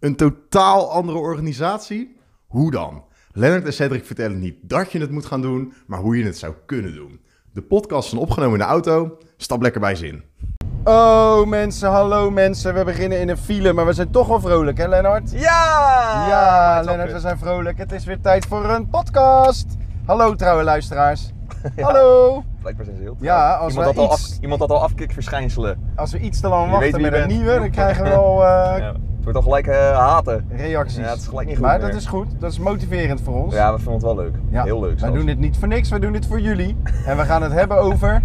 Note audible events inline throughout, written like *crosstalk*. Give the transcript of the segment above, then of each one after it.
Een totaal andere organisatie? Hoe dan? Lennart en Cedric vertellen niet dat je het moet gaan doen, maar hoe je het zou kunnen doen. De podcast is opgenomen in de auto. Stap lekker bij zin. Oh mensen, hallo mensen. We beginnen in een file, maar we zijn toch wel vrolijk, hè Lennart? Ja! Ja, Lennart, we zijn vrolijk. Het is weer tijd voor een podcast. Hallo trouwe luisteraars. *laughs* Ja. Hallo. kut. Blijkbaar zijn ze heel trouw. Ja, als iemand, we had al iets- af, iemand had al afkikverschijnselen. Als we iets te lang Je wachten met een bent. nieuwe, dan krijgen we *laughs* al eh, Ja. Al gelijk eh, haten. reacties. Ja, het is gelijk niet goed maar meer. dat is goed, dat is motiverend voor ons. Ja, we vinden het wel leuk. Ja. Heel leuk zelfs. doen dit niet voor niks, wij doen dit voor jullie. En we gaan het hebben over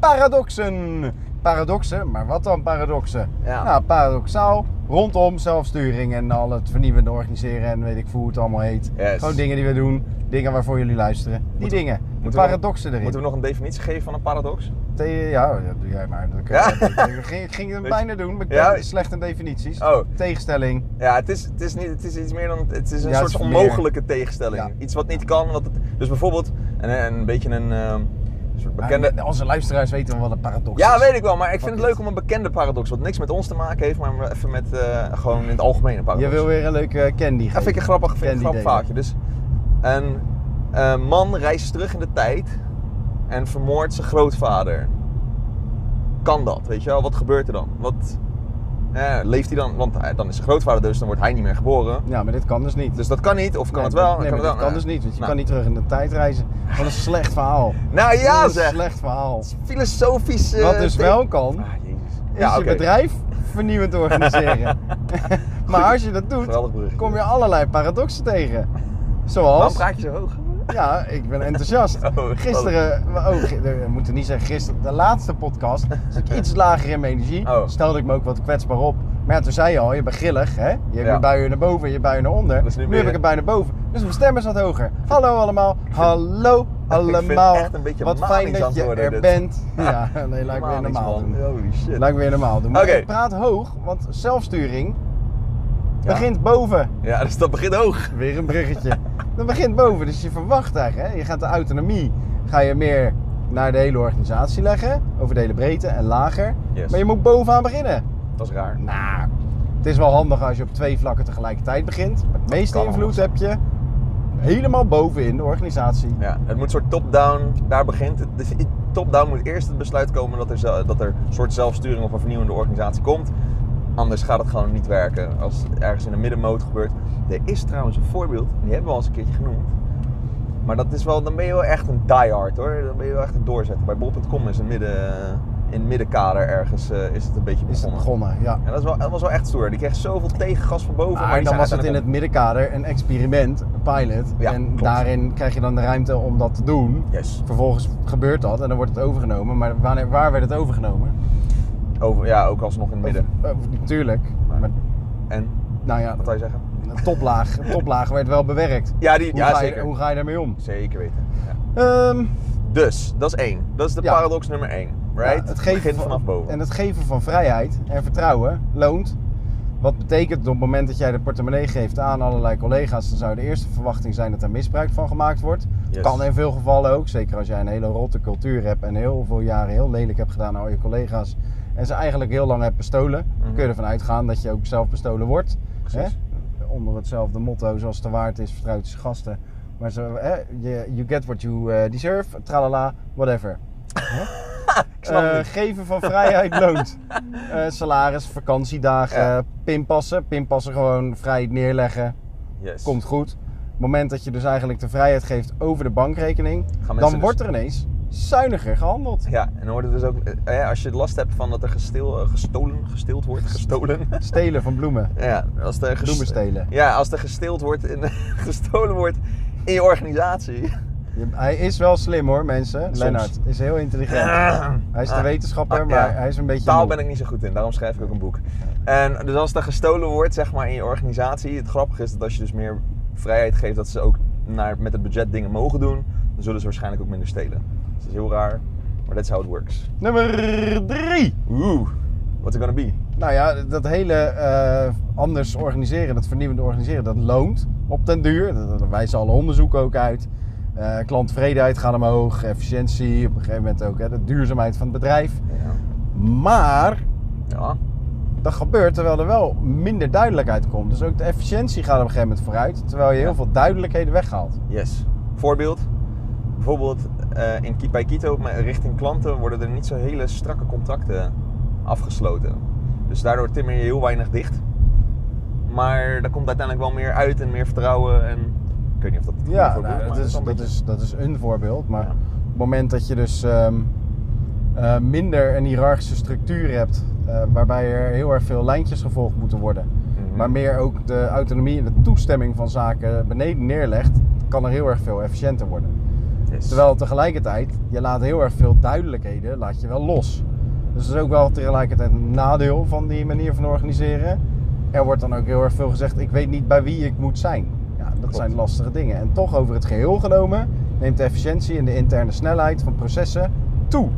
paradoxen. Paradoxen, maar wat dan paradoxen? Ja. Nou, paradoxaal rondom zelfsturing en al het vernieuwende organiseren en weet ik veel hoe het allemaal heet. Yes. Gewoon dingen die we doen, dingen waarvoor jullie luisteren. Die Moeten- dingen, de we paradoxen erin. Moeten we nog een definitie geven van een paradox? Ja, dat doe jij maar. Dat Ja. Ik ging, ging het *laughs* bijna doen, maar ik Ja. ben slecht in definities. Oh. Tegenstelling. Ja, het is, het is, niet, het is iets meer dan... Het is een Ja, soort is onmogelijke tegenstelling. Ja. Iets wat niet kan. Wat het, dus bijvoorbeeld een, een beetje een ehm, soort bekende... Maar Onze luisteraars weten wel wat een paradox Ja, is. weet ik wel, maar ik vind het leuk om een bekende paradox, wat niks met ons te maken heeft, maar even met eh, gewoon in het algemeen een paradox. Je wil weer een leuke candy Ja, geven. vind ik een grappig, Candy grappig vaartje. Dus een eh, man reist terug in de tijd en vermoordt zijn grootvader. Kan dat, weet je wel? Wat gebeurt er dan? Wat, eh, leeft hij dan? Want eh, dan is zijn grootvader dus, dan wordt hij niet meer geboren. Ja, maar dit kan dus niet. Dus dat kan niet, of kan Nee, het wel? Nee, kan het wel? kan dus niet, want je nou. kan niet terug in de tijd reizen. Wat een slecht verhaal. Nou ja Wat een zeg! slecht verhaal. Filosofisch... eh, Wat dus wel kan, Ah, jezus. is Ja, je bedrijf vernieuwend organiseren. *laughs* maar als je dat doet, kom je allerlei paradoxen tegen. Zoals, praat je zo hoog? Ja, ik ben enthousiast. *laughs* Oh, Gisteren, oh, we moeten niet zeggen gisteren, de laatste podcast, was ik iets lager in mijn energie. Oh. Stelde ik me ook wat kwetsbaar op. Maar ja, toen zei je al, je bent grillig, hè? Je hebt Ja. je buien naar boven en je buien naar onder. Nu heb ik een bui naar boven. Dus mijn stem is wat hoger. Hallo allemaal. Hallo allemaal. echt een beetje wat fijn dat je er dit. bent. Ja, *laughs* nee, laat ik weer normaal doen. Holy shit. Laat ik weer normaal doen. Maar Oké. ik praat hoog, want zelfsturing Ja. begint boven. Ja, dus dat begint hoog. Weer een bruggetje. *laughs* Dat begint boven, dus je verwacht eigenlijk, hè? je gaat de autonomie, ga je meer naar de hele organisatie leggen, over de hele breedte en lager. Yes. Maar je moet bovenaan beginnen. Dat is raar. Nou, het is wel handig als je op twee vlakken tegelijkertijd begint. Maar het meeste invloed heb je helemaal bovenin de organisatie. Ja, het moet soort top-down, daar begint het. Dus Top-down moet eerst het besluit komen dat er, dat er een soort zelfsturing of een vernieuwende organisatie komt. Anders gaat het gewoon niet werken als het ergens in een middenmoot gebeurt. Er is trouwens een voorbeeld, die hebben we al eens een keertje genoemd. Maar dat is wel, dan ben je wel echt een diehard hoor. Dan ben je wel echt een doorzetter. Bij bol.com is een midden, in het middenkader ergens eh, is het een beetje Is het begonnen. begonnen, ja. En dat, is wel, dat was wel echt stoer. Die kreeg zoveel tegengas van boven. Maar, dan was het in het middenkader een experiment, een pilot. Ja, en klopt. daarin krijg je dan de ruimte om dat te doen. Yes. Vervolgens gebeurt dat en dan wordt het overgenomen. Maar wanneer, waar werd het overgenomen? Over, ja, ook alsnog in het midden. Natuurlijk. Maar, En, nou ja, wat zou je zeggen? de toplaag, toplaag werd wel bewerkt. *laughs* Ja, die, Hoe, ja ga je, zeker. hoe ga je daarmee om? Zeker weten. Ja. Ehm, Dus, dat is één. Dat is de Ja. paradox nummer één. Right? ja, het geven van, vanaf boven. En het geven van vrijheid en vertrouwen loont. Wat betekent op het moment dat jij de portemonnee geeft aan allerlei collega's, dan zou de eerste verwachting zijn dat er misbruik van gemaakt wordt. Yes. Kan in veel gevallen ook, zeker als jij een hele rotte cultuur hebt en heel veel jaren heel lelijk hebt gedaan aan al je collega's. En ze eigenlijk heel lang hebt bestolen. Dan Mhm. kun je ervan uitgaan dat je ook zelf bestolen wordt. Hè? Onder hetzelfde motto zoals te waard is, vertrouwt je gasten. Maar zo, hè? You get what you eh, deserve, tralala, whatever. *laughs* Hè? Ik snap het. geven van vrijheid loont. *laughs* Eh, salaris, vakantiedagen, Ja. pinpassen. Pinpassen gewoon vrij neerleggen. Yes. Komt goed. Op het moment dat je dus eigenlijk de vrijheid geeft over de bankrekening, dan dus- wordt er ineens zuiniger gehandeld. Ja, en dan wordt het dus ook... eh, als je last hebt van dat er gestil, eh, gestolen, gestild wordt, *laughs* gestolen. Stelen van bloemen. *laughs* ja, als er Bloemen stelen. Ja, als er gestild wordt, in, *laughs* gestolen wordt in je organisatie. Hij is wel slim hoor, mensen. Soms. Lennart is heel intelligent. Hij is de Ah. wetenschapper, Ah, ja. maar hij is een beetje. Taal moe. ben ik niet zo goed in, daarom schrijf ik ook een boek. En dus als er gestolen wordt, zeg maar, in je organisatie, het grappige is dat als je dus meer vrijheid geeft dat ze ook naar, met het budget dingen mogen doen, dan zullen ze waarschijnlijk ook minder stelen. Dat is heel raar, maar that's how it works. Nummer drie. Oeh, what's it gonna be? Nou ja, dat hele eh, anders organiseren, dat vernieuwende organiseren, dat loont op den duur. Dat wijzen alle onderzoeken ook uit. Klanttevredenheid gaat omhoog, efficiëntie, op een gegeven moment ook hè, de duurzaamheid van het bedrijf. Ja. Maar ja. Dat gebeurt terwijl er wel minder duidelijkheid komt. Dus ook de efficiëntie gaat op een gegeven moment vooruit. Terwijl je heel Ja. veel duidelijkheden weghaalt. Yes. Voorbeeld. Bijvoorbeeld eh, in, bij maar richting klanten worden er niet zo hele strakke contracten afgesloten. Dus daardoor timmer je heel weinig dicht. Maar daar komt uiteindelijk wel meer uit en meer vertrouwen. En ik weet niet of dat het Ja, voorbeeld nou, dat, is, dat, beetje- is, dat is een voorbeeld. Maar Ja. op het moment dat je dus ehm, eh, minder een hiërarchische structuur hebt, eh, waarbij er heel erg veel lijntjes gevolgd moeten worden, Mhm. maar meer ook de autonomie en de toestemming van zaken beneden neerlegt, kan er heel erg veel efficiënter worden. Yes. Terwijl tegelijkertijd, je laat heel erg veel duidelijkheden laat je wel los. Dus dat is ook wel tegelijkertijd een nadeel van die manier van organiseren. Er wordt dan ook heel erg veel gezegd, ik weet niet bij wie ik moet zijn. Ja, dat Klopt. zijn lastige dingen. En toch over het geheel genomen neemt de efficiëntie en de interne snelheid van processen toe.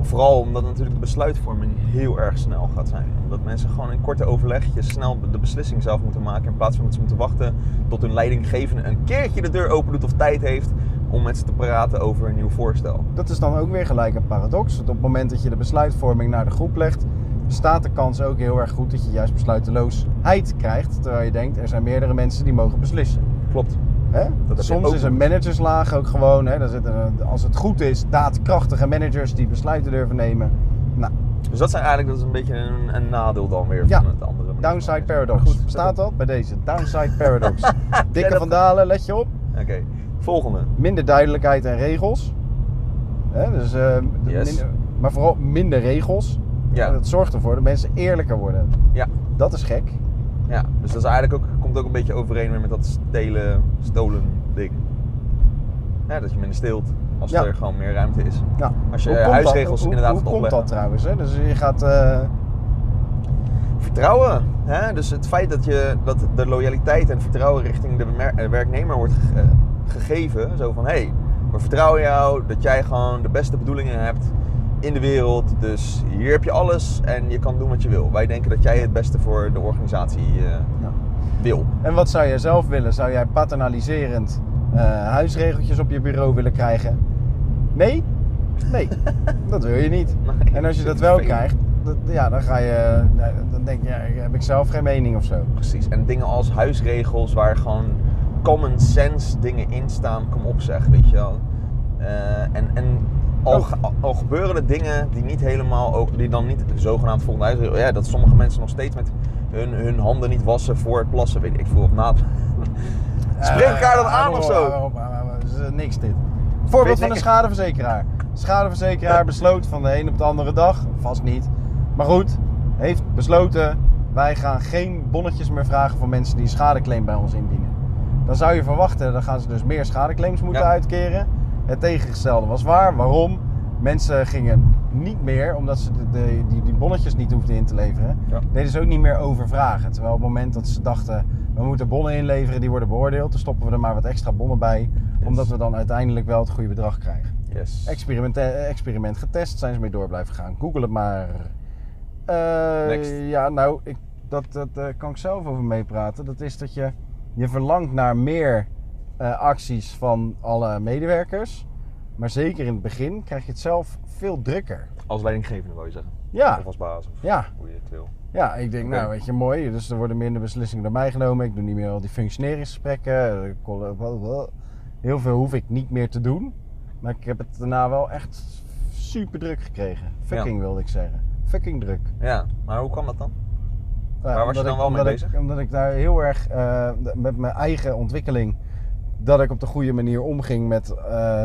Vooral omdat natuurlijk de besluitvorming heel erg snel gaat zijn. Omdat mensen gewoon in korte overlegjes snel de beslissing zelf moeten maken. In plaats van dat ze moeten wachten tot hun leidinggevende een keertje de deur open doet of tijd heeft om met ze te praten over een nieuw voorstel. Dat is dan ook weer gelijk een paradox. Want op het moment dat je de besluitvorming naar de groep legt, bestaat de kans ook heel erg goed dat je juist besluiteloosheid krijgt. Terwijl je denkt, er zijn meerdere mensen die mogen beslissen. Klopt. Hè? je Soms is een managerslaag ook gewoon, hè, daar zitten, als het goed is, daadkrachtige managers die besluiten durven nemen. Nou, Dus dat zijn eigenlijk dat is een beetje een, een nadeel dan weer Ja. van het andere. downside paradox. Goed, Staat dat bij deze? Downside paradox. *laughs* Dikke dat- van Dalen, let je op. Oké, volgende. Minder duidelijkheid en regels. Hè, dus, eh, Yes. minder- maar vooral minder regels. Ja. En dat zorgt ervoor dat mensen eerlijker worden. Ja. Dat is gek. Ja, dus dat is eigenlijk ook, komt ook een beetje overeen met dat stelen, stolen ding. Ja, dat je minder steelt als Ja. er gewoon meer ruimte is. Nou, Als je hoe huisregels dat, hoe- inderdaad Hoe, gaat komt dat trouwens? Hè? Dus je gaat... eh, Vertrouwen. Hè? Dus het feit dat, je, dat de loyaliteit en vertrouwen richting de mer- werknemer wordt gegeven. Zo van, hé, hey, we vertrouwen jou dat jij gewoon de beste bedoelingen hebt in de wereld. Dus hier heb je alles en je kan doen wat je wil. Wij denken dat jij het beste voor de organisatie eh, ja. wil. En wat zou jij zelf willen? Zou jij paternaliserend eh, huisregeltjes op je bureau willen krijgen? Nee? Nee, *laughs* dat wil je niet. Nee, En als je dat wel krijgt, dat, ja, dan ga je, dan denk je, ja, heb ik zelf geen mening of zo. Precies. En dingen als huisregels waar gewoon common sense dingen in staan, kom op zeg, weet je wel. Eh, en en al, Oh. al gebeuren er dingen die niet helemaal, ook, die dan niet zogenaamd volgens huisregel, ja, dat sommige mensen nog steeds met hun, hun handen niet wassen voor het plassen, weet ik veel, of na Spreek elkaar dan Eh, aan of zo? Dat niks dit. Voorbeeld van een schadeverzekeraar. Schadeverzekeraar *laughs* besloot van de een op de andere dag, vast niet, maar goed, heeft besloten wij gaan geen bonnetjes meer vragen voor mensen die een schadeclaim bij ons indienen. Dan zou je verwachten, dan gaan ze dus meer schadeclaims moeten Ja. uitkeren. Het tegengestelde was waar. Waarom? Mensen gingen niet meer, omdat ze de, de- die, die bonnetjes niet hoefden in te leveren, Ja. deden ze ook niet meer overvragen. Terwijl op het moment dat ze dachten, we moeten bonnen inleveren, die worden beoordeeld, dan stoppen we er maar wat extra bonnen bij, omdat we dan uiteindelijk wel het goede bedrag krijgen. Yes. Experiment, experiment getest, zijn ze mee door blijven gaan. Google het maar. Next. ja, nou, ik, dat, dat eh, kan ik zelf over meepraten. Dat is dat je, je verlangt naar meer eh, acties van alle medewerkers. Maar zeker in het begin krijg je het zelf veel drukker. Als leidinggevende wil je zeggen. Ja, Of als baas, of ja, hoe je het wil. ja, ik denk, nou weet je, mooi. Dus er worden minder beslissingen door mij genomen. Ik doe niet meer al die functioneringsgesprekken. Eh, wel. Heel veel hoef ik niet meer te doen. Maar ik heb het daarna wel echt super druk gekregen. Fucking wilde ik zeggen. Fucking druk. Ja, maar hoe kwam dat dan? Waar was je dan ik- wel mee omdat bezig? Ik, omdat ik daar heel erg eh, met mijn eigen ontwikkeling, dat ik op de goede manier omging met, eh,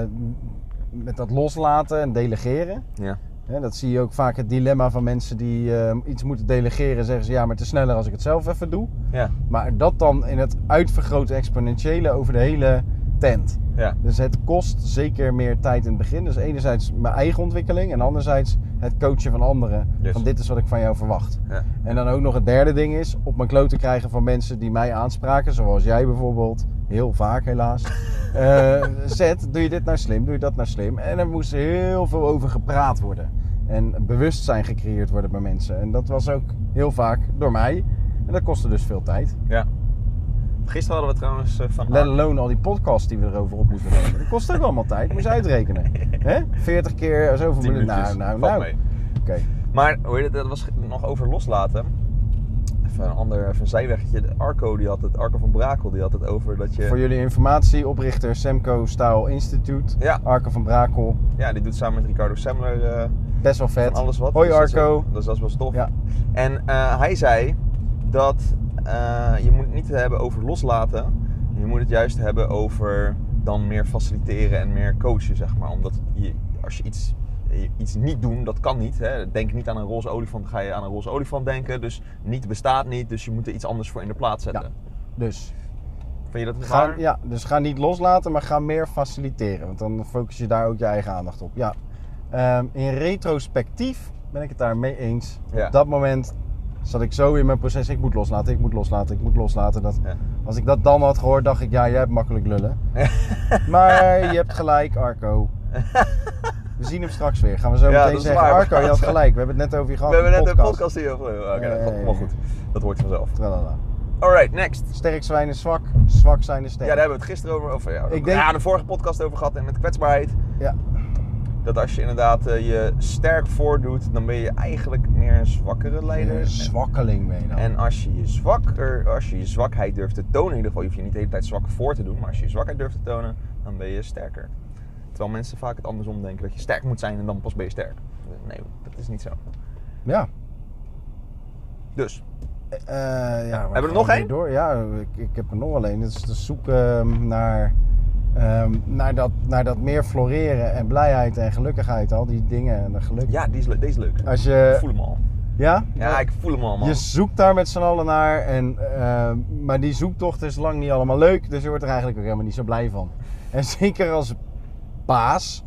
met dat loslaten en delegeren. Ja. Dat zie je ook vaak het dilemma van mensen die eh, iets moeten delegeren. Zeggen ze ja, maar het is sneller als ik het zelf even doe. Ja. Maar dat dan in het uitvergroten exponentiële over de hele tent. Ja. Dus het kost zeker meer tijd in het begin. Dus enerzijds mijn eigen ontwikkeling en anderzijds het coachen van anderen. Yes. Van dit is wat ik van jou verwacht. Ja. En dan ook nog het derde ding is op mijn kloot te krijgen van mensen die mij aanspraken. Zoals jij bijvoorbeeld. Heel vaak helaas. *laughs* Eh Zet, doe je dit nou slim? Doe je dat nou slim? En er moest heel veel over gepraat worden. En bewustzijn gecreëerd worden bij mensen. En dat was ook heel vaak door mij. En dat kostte dus veel tijd. ja. Gisteren hadden we trouwens eh, van... Let alone al die podcasts die we erover op moeten nemen. Dat kost ook allemaal tijd. Moet je uitrekenen. *laughs* Hè? 40 keer zoveel 10 minuten. Nou, nou, nou. Maar hoe het, dat was nog over loslaten. even een ander even een zijweggetje. De Arco, die had het, Arco van Brakel, die had het over dat je... Voor jullie informatie, oprichter Semco Style Institute. Ja. Arco van Brakel. Ja, die doet samen met Ricardo Semler eh, Best wel vet. alles wat. Hoi Dus dat is Arco. Dus dat is wel stof. Ja. En eh, hij zei dat eh, je moet het niet hebben over loslaten. Je moet het juist hebben over dan meer faciliteren en meer coachen, zeg maar. Omdat je, als je iets, iets niet doen, dat kan niet. Hè. Denk niet aan een roze olifant, ga je aan een roze olifant denken. Dus niet bestaat niet, dus je moet er iets anders voor in de plaats zetten. Ja. Dus Vind je dat ga, waar? ja, dus ga niet loslaten, maar ga meer faciliteren. Want dan focus je daar ook je eigen aandacht op. Ja. Ehm, in retrospectief ben ik het daar mee eens. Ja. Op dat moment zat ik zo in mijn proces. Ik moet loslaten, ik moet loslaten, ik moet loslaten. Dat, Ja. Als ik dat dan had gehoord, dacht ik, ja, jij hebt makkelijk lullen. *laughs* maar je hebt gelijk, Arco. *laughs* We zien hem straks weer. Gaan we zo Ja, meteen zeggen, waar. Arco, je had gelijk. We hebben het net over je gehad. We hebben net de een podcast hier over. Oké, dat maar goed. Dat hoort vanzelf. Tralala. Alright, next. Sterk zijn is zwak, zwak zijn is sterk. Ja, daar hebben we het gisteren over. Of, ja, Ik denk- ja, de vorige podcast over gehad en met kwetsbaarheid. Ja. Dat als je inderdaad eh, je sterk voordoet, dan ben je eigenlijk meer een zwakkere leider. Een zwakkeling ben je dan. En als je je, zwakker, als je je zwakheid durft te tonen, in ieder geval, je hoeft je niet de hele tijd zwak voor te doen, maar als je je zwakheid durft te tonen, dan ben je sterker. Terwijl mensen vaak het andersom denken, dat je sterk moet zijn en dan pas ben je sterk. Nee, dat is niet zo. Ja. Dus, Eh, ja, Hebben we er nog één? Door. Ja, ik, ik heb er nog één. Het is te zoeken ehm, naar, ehm, naar, dat, naar dat meer floreren en blijheid en gelukkigheid. Al die dingen en dat geluk. ja, die is, le- deze is leuk. Als Ik je, voel hem al. ja? Ja, ik voel hem al, man. Je zoekt daar met z'n allen naar. En, ehm, maar die zoektocht is lang niet allemaal leuk. Dus je wordt er eigenlijk ook helemaal niet zo blij van. En *laughs* zeker als baas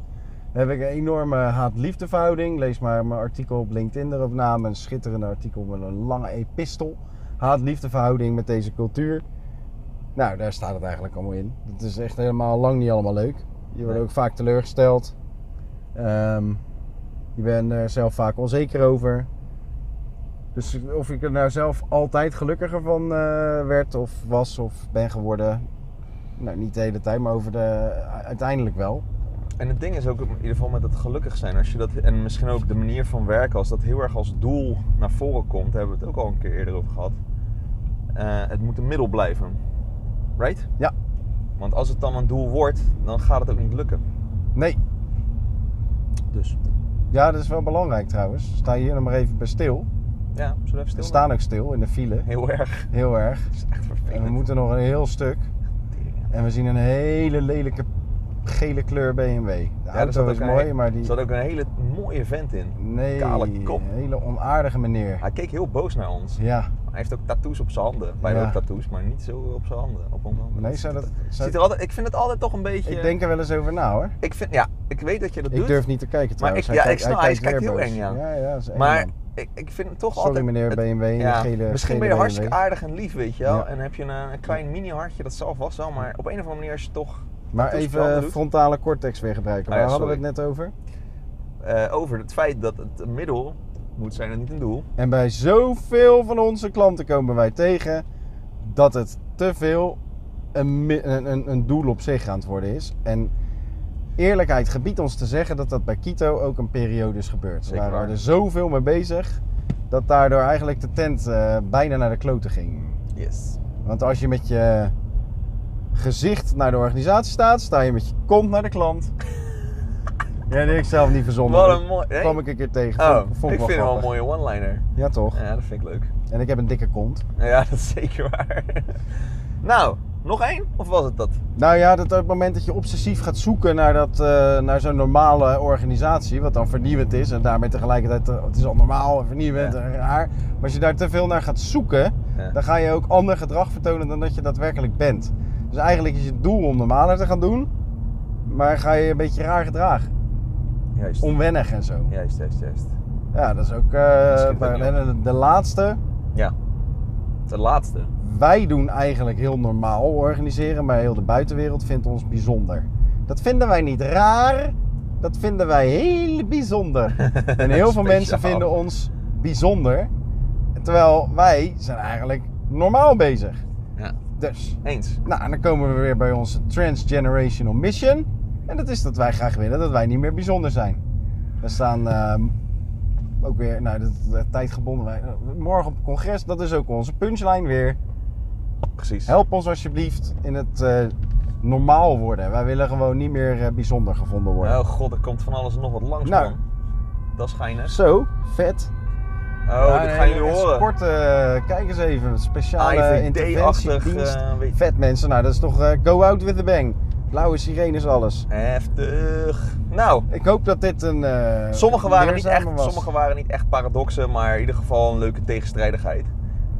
heb ik een enorme haat-liefdeverhouding. Lees maar mijn artikel op LinkedIn erop na. Een schitterende artikel met een lange epistel. Haat-liefdeverhouding met deze cultuur. Nou, daar staat het eigenlijk allemaal in. Het is echt helemaal lang niet allemaal leuk. Je wordt Nee. ook vaak teleurgesteld. Ehm, je bent er zelf vaak onzeker over. Dus of ik er nou zelf altijd gelukkiger van eh, werd of was of ben geworden. Nou, niet de hele tijd, maar over de, uiteindelijk wel. En het ding is ook in ieder geval met het gelukkig zijn. Als je dat, en misschien ook de manier van werken, als dat heel erg als doel naar voren komt, daar hebben we het ook al een keer eerder over gehad. Eh, het moet een middel blijven. Right? Ja. Want als het dan een doel wordt, dan gaat het ook niet lukken. Nee, Dus ja, dat is wel belangrijk trouwens. Sta hier nog maar even bij stil. ja, zullen we even We stil? staan ook stil in de file. Heel erg. Heel erg. Dat is echt En we vervelend. moeten nog een heel stuk. En we zien een hele lelijke gele kleur BMW. De Ja, er auto is een mooi, maar Er die... zat ook een hele mooie vent in. Nee, kale kop. een hele onaardige meneer. Hij keek heel boos naar ons. Ja, Hij heeft ook tattoos op zijn handen. Wij hebben Ja. ook tattoos, maar niet zo op zijn handen. Op onze handen. nee, zou dat... zou- Ziet er altijd, ik vind het altijd toch een beetje... Ik denk er wel eens over na hoor. Ik vind, ja, ik weet dat je dat Ik doet. durf niet te kijken trouwens. ik- ja, kijkt- ik snap, hij kijkt kijkt weer heel eng, ja. Ja, ja, dat is eng, maar man. ik, ik vind het toch Sorry altijd... meneer het- BMW in ja, gele Misschien gele ben je hartstikke aardig en lief, weet je wel. Ja. En heb je een, een klein mini-hartje, dat zal vast wel. Maar op een of andere manier als je toch Maar even frontale cortex weer gebruiken. Ah Waar hadden we het sorry. net over? eh, over het feit dat het middel moet zijn en niet een doel. En bij zoveel van onze klanten komen wij tegen dat het te veel een, een, een, doel op zich aan het worden is. En eerlijkheid gebiedt ons te zeggen dat dat bij Kito ook een periode is gebeurd. Zeker we waren er zoveel mee bezig dat daardoor eigenlijk de tent eh, bijna naar de kloten ging. Yes. Want als je met je gezicht naar de organisatie staat, sta je met je kont naar de klant. Ja, die heb ik zelf niet verzonnen. Wat een mooi... Nee? kwam ik een keer tegen. Oh, Vond, vond ik wel vind het wel een mooie one-liner. Ja, toch? Ja, dat vind ik leuk. En ik heb een dikke kont. Ja, *laughs* dat is zeker waar. nou, nog één? Of was het dat? Nou ja, dat op het moment dat je obsessief gaat zoeken naar, dat, eh, naar zo'n normale organisatie, wat dan vernieuwend is en daarmee tegelijkertijd, eh, het is al normaal en vernieuwend Ja. en raar. Maar als je daar te veel naar gaat zoeken, Ja. dan ga je ook ander gedrag vertonen dan dat je daadwerkelijk bent. Dus eigenlijk is je doel om normaler te gaan doen, maar ga je een beetje raar gedragen. Juist. Onwennig en zo. Juist, juist, juist. Ja, dat is ook. eh, de, de laatste. Ja. De laatste. Wij doen eigenlijk heel normaal organiseren, maar heel de buitenwereld vindt ons bijzonder. Dat vinden wij niet raar, dat vinden wij heel bijzonder. *laughs* En heel veel mensen vinden ons bijzonder, terwijl wij zijn eigenlijk normaal bezig. Ja. Dus, Eens. nou, en dan komen we weer bij onze transgenerational mission. En dat is dat wij graag willen dat wij niet meer bijzonder zijn. We staan ehm, ook weer, nou, dat, dat tijdgebonden. Wij, morgen op het congres, dat is ook onze punchline weer. Precies. Help ons alsjeblieft in het eh, normaal worden. Wij willen gewoon niet meer eh, bijzonder gevonden worden. Oh god, er komt van alles nog wat langs, Nou. man. Dat is geinig. Zo, vet. Oh, Ja, dit gaan jullie horen. Eh, kijk eens even. Speciale interventiedienst. Vet mensen, nou dat is toch go out with a bang. Blauwe sirenes, alles. Heftig. Nou, Ik hoop dat dit een. eh, sommige waren, niet echt, was. sommige waren niet echt paradoxen, maar in ieder geval een leuke tegenstrijdigheid.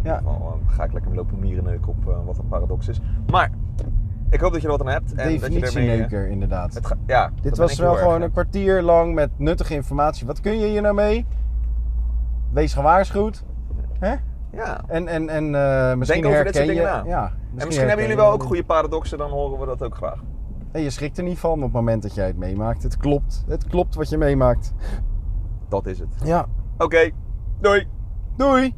Ja. Eh, ga ik lekker lopen mierenneuken op eh, wat een paradox is. Maar, ik hoop dat je er wat aan hebt. En dat je ermee, Definitieneuker, inderdaad. het ga- ja, Dit was wel gewoon erg, een kwartier lang met nuttige informatie. Wat kun je hier nou mee? Wees gewaarschuwd. Hè? Ja. En, en, en misschien over dit soort herken je... dingen na. Ja, En misschien hebben herken jullie wel ook goede paradoxen, dan horen we dat ook graag. En je schrikt er niet van op het moment dat jij het meemaakt. Het klopt. Het klopt wat je meemaakt. Dat is het. Ja. Oké, doei! Doei!